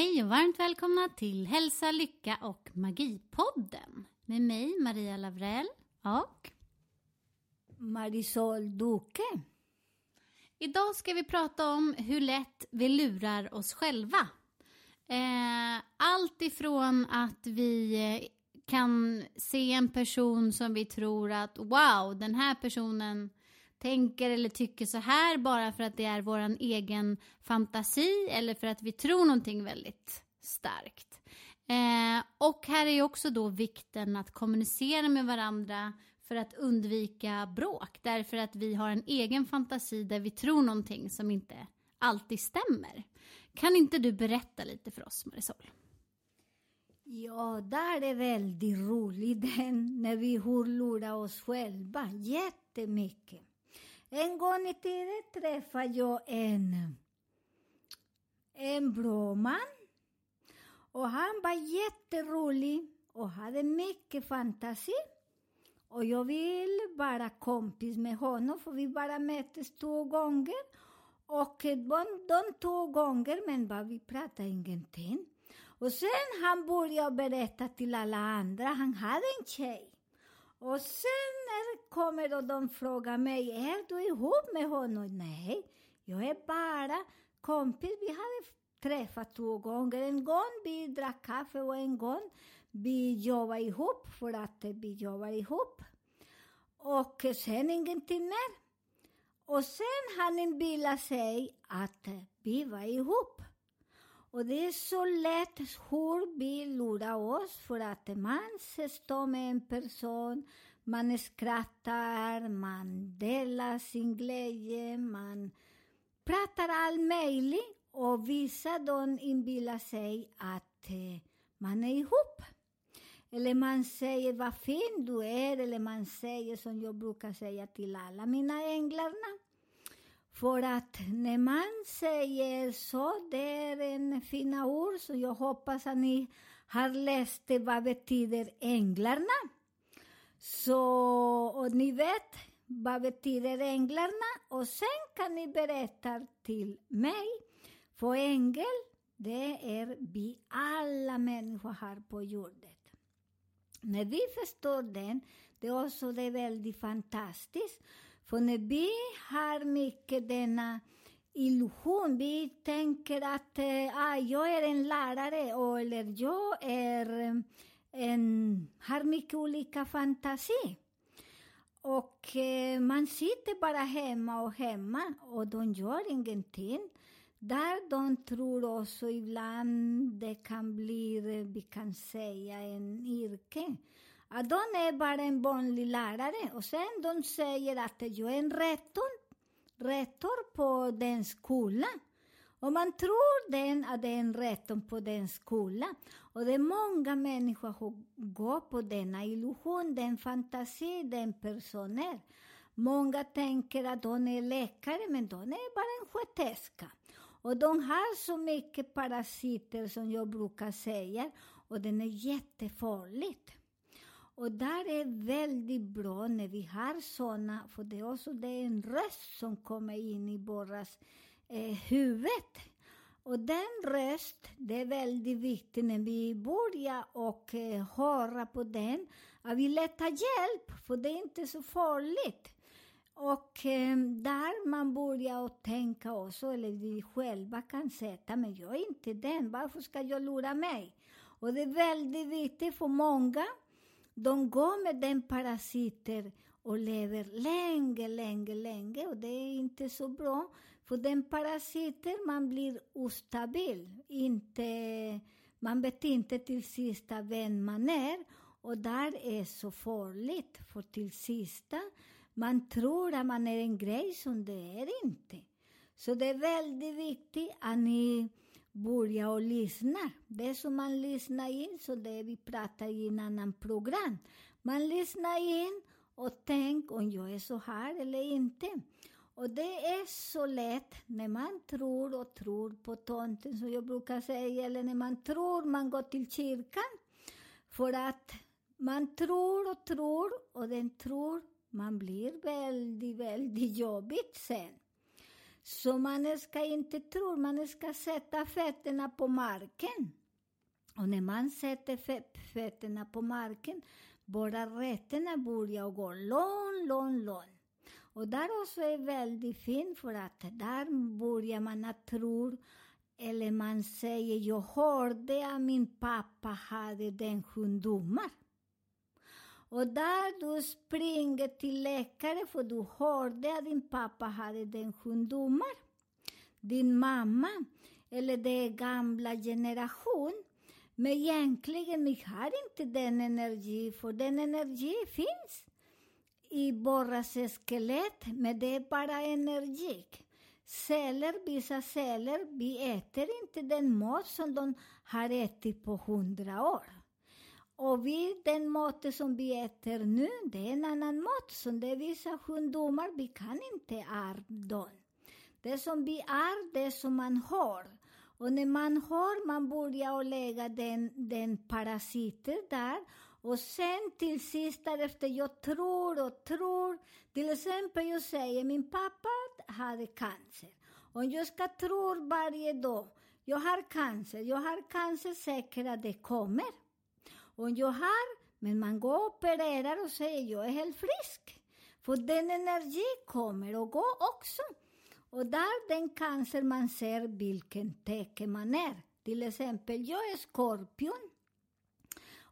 Hej och varmt välkomna till Hälsa, Lycka och Magipodden med mig Maria Lavrell och Marisol Duque. Idag ska vi prata om hur lätt vi lurar oss själva. Eh, allt ifrån att vi eh, kan se en person som vi tror att wow, den här personen tänker eller tycker så här bara för att det är vår egen fantasi eller för att vi tror någonting väldigt starkt. Eh, och här är också då vikten att kommunicera med varandra för att undvika bråk. Därför att vi har en egen fantasi där vi tror någonting som inte alltid stämmer. Kan inte du berätta lite för oss, Marisol? Ja, där är väldigt roligt när vi lurar oss själva jättemycket. En gång i tiden träffade jag en, en bra man och han var jätterolig och hade mycket fantasi. Och jag vill vara kompis med honom, för vi bara möttes två gånger. Och eh, de, de två gånger, men bara vi pratade ingenting. Och sen han började berätta till alla andra, han hade en tjej. Och sen när kommer och de frågar mig, är du ihop med honom? Nej, jag är bara kompis. Vi hade träffat två gånger. En gång vi drack kaffe och en gång vi jobbade ihop för att vi jobbade ihop. Och sen ingenting mer. Och sen han inbillade sig att vi var ihop. Och det är så lätt hur vi lurar oss för att man står med en person, man skrattar, man delar sin glädje, man pratar allt möjligt och vissa de inbillar sig att eh, man är ihop. Eller man säger vad fin du är, eller man säger som jag brukar säga till alla mina änglarna. För att när man säger så, det är en fina ord, så jag hoppas att ni har läst det, vad betyder änglarna. Så, och ni vet vad betyder änglarna och sen kan ni berätta till mig. För ängel, det är vi alla människor här på jorden. När vi förstår den, det är också det är väldigt fantastiskt. För när vi har mycket denna illusion, vi tänker att eh, ah, jag är en lärare och, eller jag är eh, en, har mycket olika fantasi. Och eh, man sitter bara hemma och hemma och de gör ingenting. Där de tror också ibland det kan bli, eh, vi kan säga, en yrke. Att de är bara en vanlig lärare och sen de säger att jag är en rektor, rektor på den skolan. Och man tror den att det är en rektor på den skolan. Och det är många människor som går på denna illusion, den fantasi den personen Många tänker att de är läkare, men de är bara en sköterska. Och de har så mycket parasiter som jag brukar säga och den är jättefarligt. Och där är väldigt bra när vi har sådana, för det är också det är en röst som kommer in i våras eh, huvud. Och den röst, det är väldigt viktigt när vi börjar och eh, höra på den, att vi letar hjälp, för det är inte så farligt. Och eh, där man börjar att tänka också, eller vi själva kan sätta, men jag är inte den, varför ska jag lura mig? Och det är väldigt viktigt för många, de går med den parasiter och lever länge, länge, länge och det är inte så bra. För den parasiter, man blir ostabil, inte man vet inte till sista vem man är. Och där är så farligt, för till sista, man tror att man är en grej som det är inte. Så det är väldigt viktigt att ni börja och lyssna. Det är som man lyssnar in, så det vi pratar i en annan program. Man lyssnar in och tänker om jag är så här eller inte. Och det är så lätt när man tror och tror på tomten, som jag brukar säga, eller när man tror man går till kyrkan. För att man tror och tror och den tror man blir väldigt, väldigt jobbigt sen. Så man ska inte tro, man ska sätta fötterna på marken. Och när man sätter fötterna på marken, bara rötterna börjar gå långt, långt, långt. Och där också är väldigt fint för att där börjar man att tro, eller man säger, jag hörde att min pappa hade den sjukdomen. Och där du springer till läkare för du hörde att din pappa hade den sjukdomen. Din mamma, eller den gamla generation, men egentligen vi har inte den energi, för den energi finns i våra skelett, men det är bara energi. Celler, vissa celler, vi äter inte den mat som de har ätit på hundra år. Och vi, den mat som vi äter nu, det är en annan mat. Som det är vissa sjukdomar, vi kan inte ärva dem. Det som vi är, det som man har. Och när man har, man börjar lägga den, den parasiter där. Och sen till sist därefter, jag tror och tror. Till exempel, jag säger min pappa hade cancer. Om jag ska tro varje dag, jag har cancer, jag har cancer, säkert att det kommer. Om jag har, men man går och opererar och säger jag är helt frisk. För den energi kommer och går också. Och där den cancer man ser vilken tecken man är. Till exempel, jag är skorpion.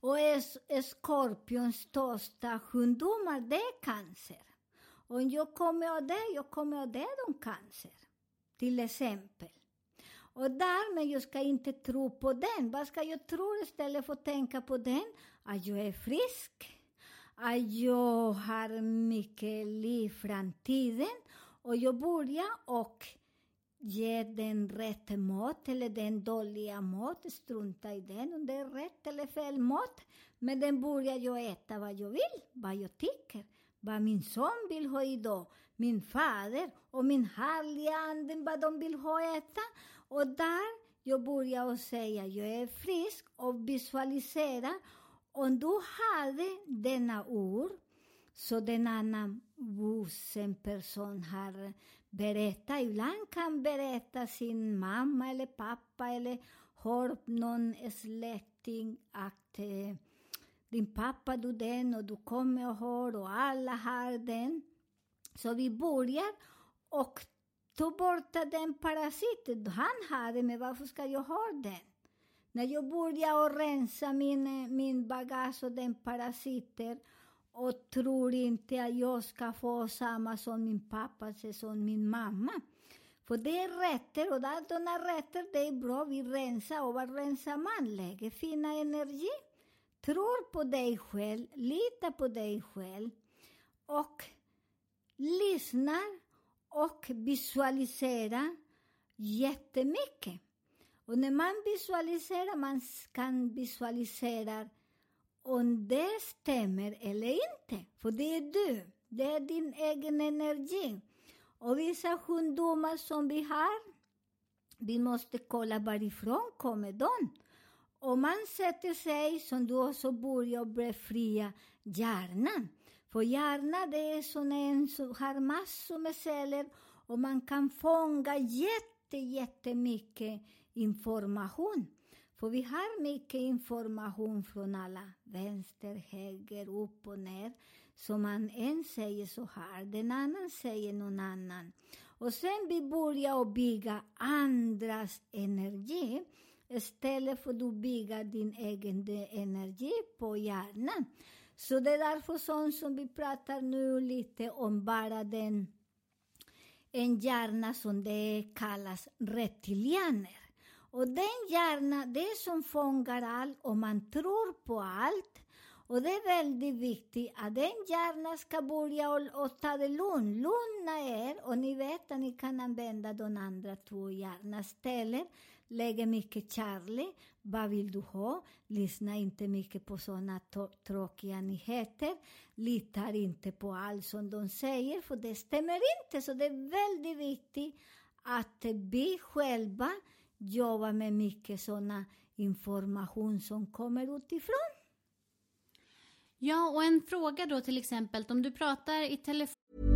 Och är skorpions största sjukdomar, det är cancer. Om jag kommer av det, jag kommer av det de cancer. Till exempel. Och därmed jag ska inte tro på den. Vad ska jag tro istället för att tänka på den? Att jag är frisk, att jag har mycket liv i framtiden och jag börjar och ge den rätt mat eller den dåliga mat, strunta i den om det är rätt eller fel mat. Men den börjar jag äta vad jag vill, vad jag tycker, vad min son vill ha idag, min fader och min härliga ande, vad de vill ha äta. Och där jag säga att säga, jag är frisk och visualisera. Om du hade denna ord, så den annan vuxen person har berättat, ibland kan berätta sin mamma eller pappa eller hör någon släkting att eh, din pappa du den och du kommer och hör och alla har den. Så vi börjar och ta bort den parasiten. Han har men varför ska jag ha den? När jag börjar att rensa min, min bagage och den parasiter och tror inte att jag ska få samma som min pappa, som min mamma. För det är rätter och sådana rätter, det är bra, vi rensar. Och vad rensar man? Lägger fina energi. Tror på dig själv, Litar på dig själv och lyssnar och visualisera jättemycket. Och när man visualiserar, man kan visualisera om det stämmer eller inte. För det är du, det är din egen energi. Och vissa sjukdomar som vi har, vi måste kolla varifrån kommer de. Om man sätter sig, som du också börjar befria hjärnan. För hjärnan det är som en som har massor med celler och man kan fånga jätte, jättemycket information. För vi har mycket information från alla, vänster, höger, upp och ner. Så man en säger så här, den annan säger någon annan. Och sen vi börjar bygga andras energi istället för att bygga din egen energi på hjärnan. Så det är därför sånt som vi pratar nu lite om bara den en hjärna som det kallas reptilianer. Och den hjärnan, det som fångar allt och man tror på allt. Och det är väldigt viktigt att den hjärnan ska börja och, och ta det lugnt, lugna er. Och ni vet att ni kan använda de andra två hjärnans ställen Lägger mycket kärlek. Vad vill du ha? Lyssna inte mycket på sådana tråkiga nyheter. Litar inte på allt som de säger, för det stämmer inte. Så det är väldigt viktigt att vi själva jobbar med mycket sådana information som kommer utifrån. Ja, och en fråga då till exempel, om du pratar i telefon...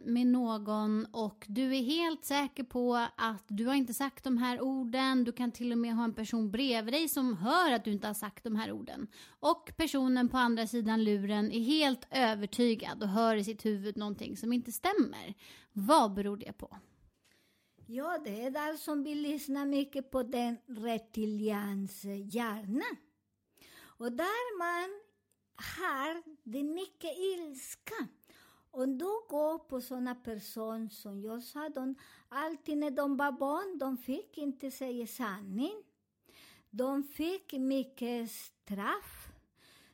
med någon och du är helt säker på att du har inte sagt de här orden. Du kan till och med ha en person bredvid dig som hör att du inte har sagt de här orden. Och personen på andra sidan luren är helt övertygad och hör i sitt huvud någonting som inte stämmer. Vad beror det på? Ja, det är där som vi lyssnar mycket på den reptilians hjärna. Och där man har det mycket ilska om du går på såna personer som jag sa, de, alltid när de var barn, de fick inte säga sanning. De fick mycket straff.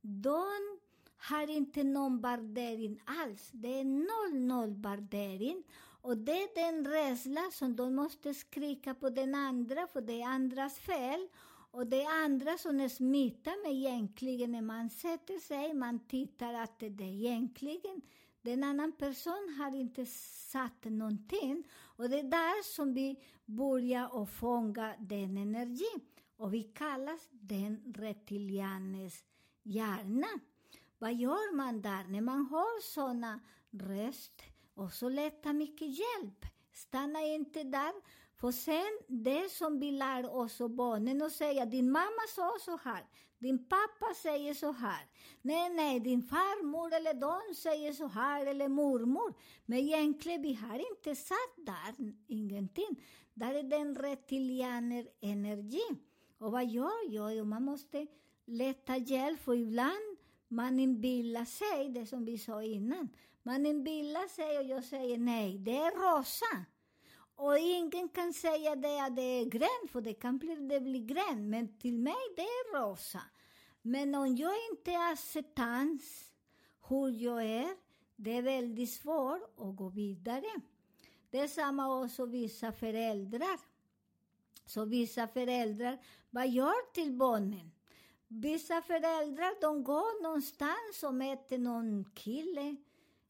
De har inte någon värdering alls. Det är noll, noll värdering. Och det är den rädsla som de måste skrika på den andra, för det är andras fel. Och det är andra som är smittar med egentligen när man sätter sig, man tittar att det är egentligen den annan person har inte satt någonting. Och det är där som vi börjar att fånga den energin. Och vi kallas den reptilianes hjärna. Vad gör man där när man har såna röst? Och så leta mycket hjälp. Stanna inte där. För sen, det som vi lär oss och barnen och säga, din mamma sa så här, din pappa säger så här. Nej, nej, din farmor eller de säger så här, eller mormor. Men egentligen, vi har inte satt där ingenting. Där är den reptilianer energi. Och vad gör jag? Jo, man måste leta hjälp, för ibland man inbillar sig, det som vi sa innan. Man inbillar sig och jag säger nej, det är rosa. Och ingen kan säga det att det är grönt, för det kan bli, det bli grönt, men till mig det är rosa. Men om jag inte har acceptans hur jag är, det är väldigt svårt att gå vidare. Det är samma också vissa föräldrar. Så vissa föräldrar, vad gör till barnen? Vissa föräldrar, de går någonstans och möter någon kille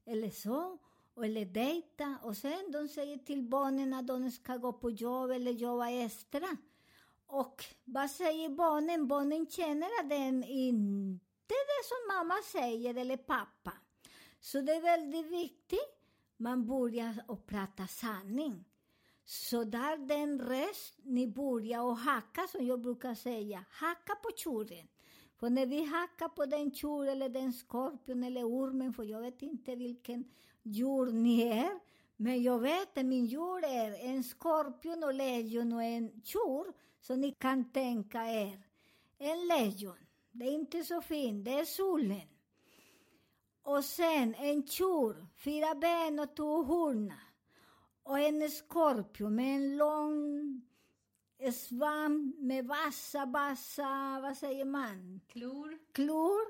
eller så eller dejta och sen de säger till barnen att de ska gå på jobb eller jobba extra. Och vad säger barnen? Barnen känner att det är inte det som mamma säger eller pappa. Så det är väldigt viktigt man börjar att prata sanning. Så där den röst ni börjar och hacka, som jag brukar säga, hacka på tjuren. För när vi hackar på den tjur eller den skorpion eller ormen, för jag vet inte vilken djur ni är. Men jag vet att min djur är en skorpion och lejon och en tjur, så ni kan tänka er. En lejon, det är inte så fint, det är solen. Och sen en tjur, fyra ben och två horn. och en skorpion med en lång svamp med vassa, vassa, vad säger man? Klor. Klor.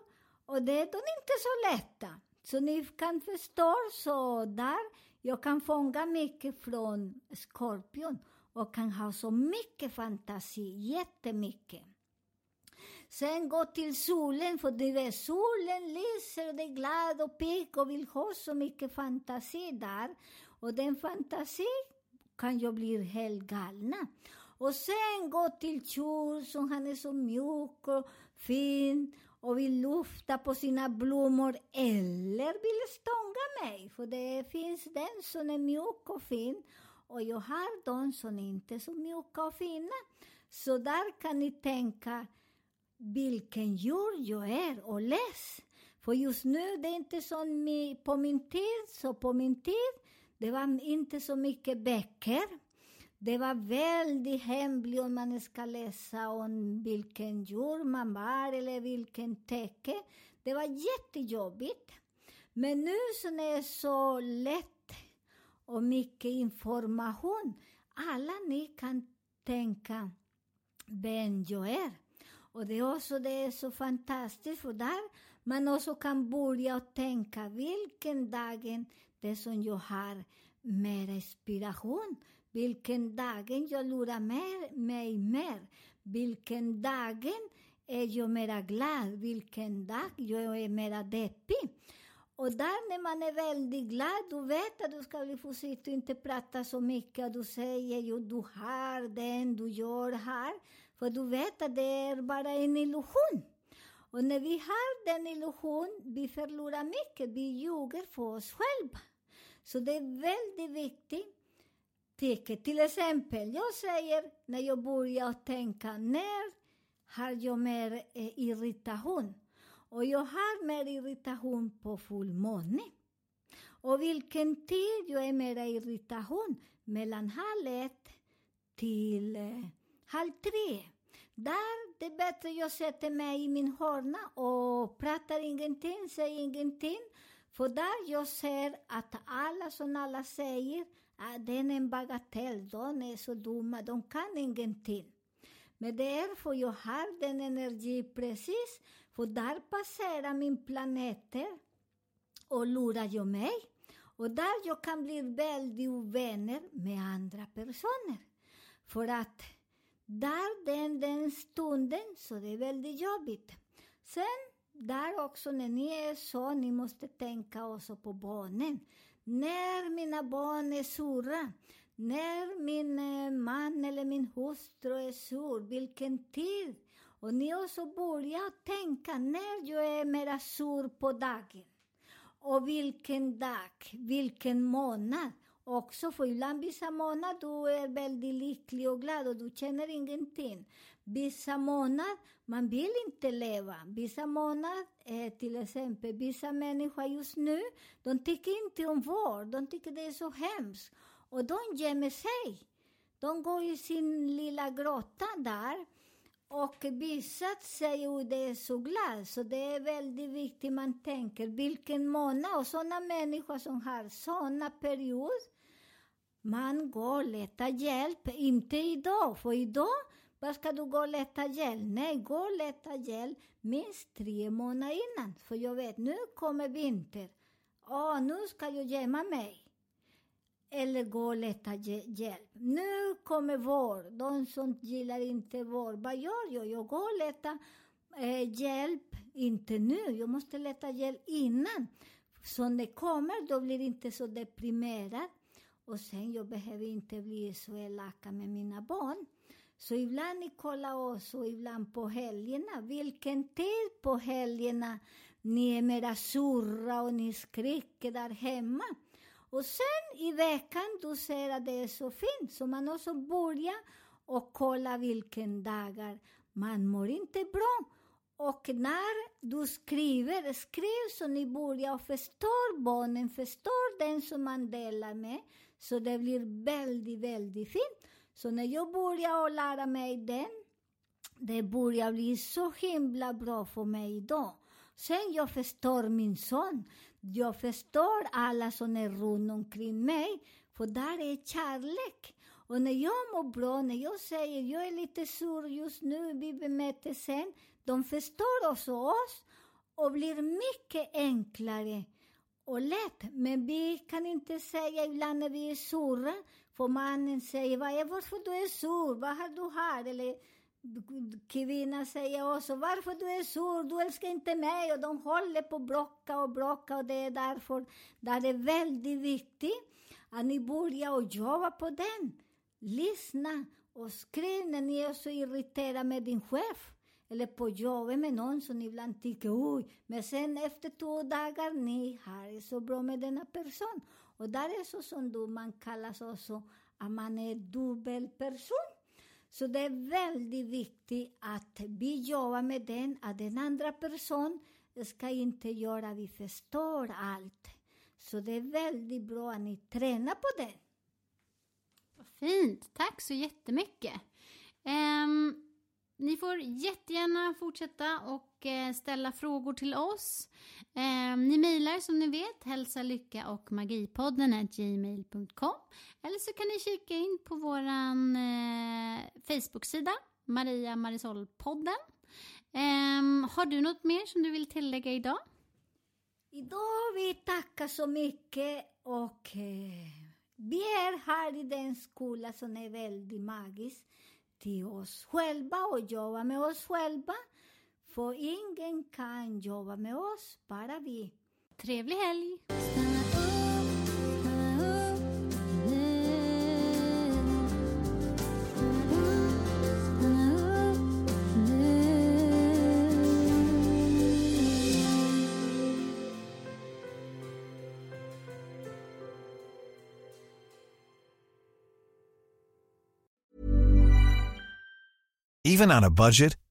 Och det är de inte så lätta. Så ni kan förstå så där. Jag kan fånga mycket från skorpion och kan ha så mycket fantasi, jättemycket. Sen gå till solen, för du vet, solen lyser och det är glad och pigg och vill ha så mycket fantasi där. Och den fantasi kan ju bli helt galna. Och sen gå till Tjur som han är så mjuk och fin och vill lufta på sina blommor eller vill stånga mig, för det finns den som är mjuk och fin och jag har de som inte är så mjuka och fina. Så där kan ni tänka vilken djur jag är och läs. För just nu, det är inte som på min tid, så på min tid, det var inte så mycket böcker. Det var väldigt hemligt om man ska läsa om vilken djur man var eller vilken täcke. Det var jättejobbigt. Men nu så är det så lätt och mycket information. Alla ni kan tänka vem jag är. Och det är också det är så fantastiskt, för där man också kan börja tänka vilken dagen det som jag har mer inspiration, vilken dagen jag lurar mer, mig mer, vilken dagen eh, är jag mera glad, vilken dag jag är eh, mera deppig. Och där när man är väldigt glad, du vet att du ska bli försiktig och inte prata så mycket. Du säger ju du har den, du gör här. För du vet att det är bara en illusion. Och när vi har den illusion, vi förlorar mycket. Vi ljuger för oss själva. Så det är väldigt viktigt tecken. Till exempel, jag säger när jag börjar tänka, när har jag mer eh, irritation? Och jag har mer irritation på fullmåne. Och vilken tid jag är mer irritation? Mellan halv ett till eh, halv tre. Där det är bättre jag sätter mig i min hörna och pratar ingenting, säger ingenting. För där jag ser att alla som alla säger ah, den är en bagatell, de är så dumma, de kan ingenting. Men det är för jag har den energi precis, för där passerar min planeter och lurar jag mig. Och där jag kan bli väldigt ovänner med andra personer. För att där den, den stunden, så det är väldigt jobbigt. Sen där också när ni är så, ni måste tänka också på barnen. När mina barn är sura, när min eh, man eller min hustru är sur, vilken tid. Och ni också börjar tänka när jag är mera sur på dagen. Och vilken dag, vilken månad. Också för ibland vissa månader du är väldigt lycklig och glad och du känner ingenting. Vissa månader man vill inte leva. Vissa månader, eh, till exempel vissa människor just nu, de tycker inte om vård. De tycker det är så hemskt. Och de gömmer sig. De går i sin lilla grotta där. Och vissa säger att det är så glad, så det är väldigt viktigt man tänker vilken månad. Och sådana människor som har sådana perioder, man går och letar hjälp. Inte idag, för idag vad ska du gå och leta hjälp? Nej, gå och leta hjälp minst tre månader innan. För jag vet, nu kommer vinter. Åh, nu ska jag gömma mig. Eller gå och leta hjälp. Nu kommer vår. De som gillar inte vår, vad gör jag? Jag går och letar eh, hjälp, inte nu. Jag måste leta hjälp innan. Så när det kommer, då blir jag inte så deprimerad. Och sen, jag behöver inte bli så elaka med mina barn. Så ibland ni kollar oss och ibland på helgerna. Vilken tid på helgerna ni är mera surra och ni skriker där hemma. Och sen i veckan du ser att det är så fint, så man också börjar och kolla vilken dagar man mår inte bra. Och när du skriver, skriv så ni börjar och förstår barnen, förstår den som man delar med, så det blir väldigt, väldigt fint. Så när jag började lära mig den, det började bli så himla bra för mig idag. Sen jag förstår min son, jag förstår alla som är runt omkring mig, för där är kärlek. Och när jag mår bra, när jag säger jag är lite sur just nu vi bemöter sen, de förstår också oss och blir mycket enklare och lätt. Men vi kan inte säga ibland när vi är sura, för mannen säger är varför du är sur, vad har du här? Eller kvinnan säger också varför du är sur, du älskar inte mig och de håller på att bråka och bråka och det är därför det är väldigt viktigt att ni börjar och jobba på den. Lyssna och skriv när ni är så irriterade med din chef eller på jobbet med någon som ibland tycker oj, men sen efter två dagar, ni har det så bra med denna person. Och där är så som du, man kallas också att man är dubbelperson. Så det är väldigt viktigt att vi jobbar med den, att den andra personen ska inte göra, vi förstår allt. Så det är väldigt bra att ni tränar på det. Vad fint, tack så jättemycket. Um, ni får jättegärna fortsätta och och ställa frågor till oss. Eh, ni mejlar som ni vet hälsa, lycka och magipodden gmail.com eller så kan ni kika in på våran eh, Facebook-sida Maria Marisol-podden. Ehm, har du något mer som du vill tillägga idag? Idag vill vi tacka så mycket och vi är här i den skola som är väldigt magisk till oss själva och jobba med oss själva. För ingen kan jobba med oss, bara vi. Trevlig helg! Even on a budget,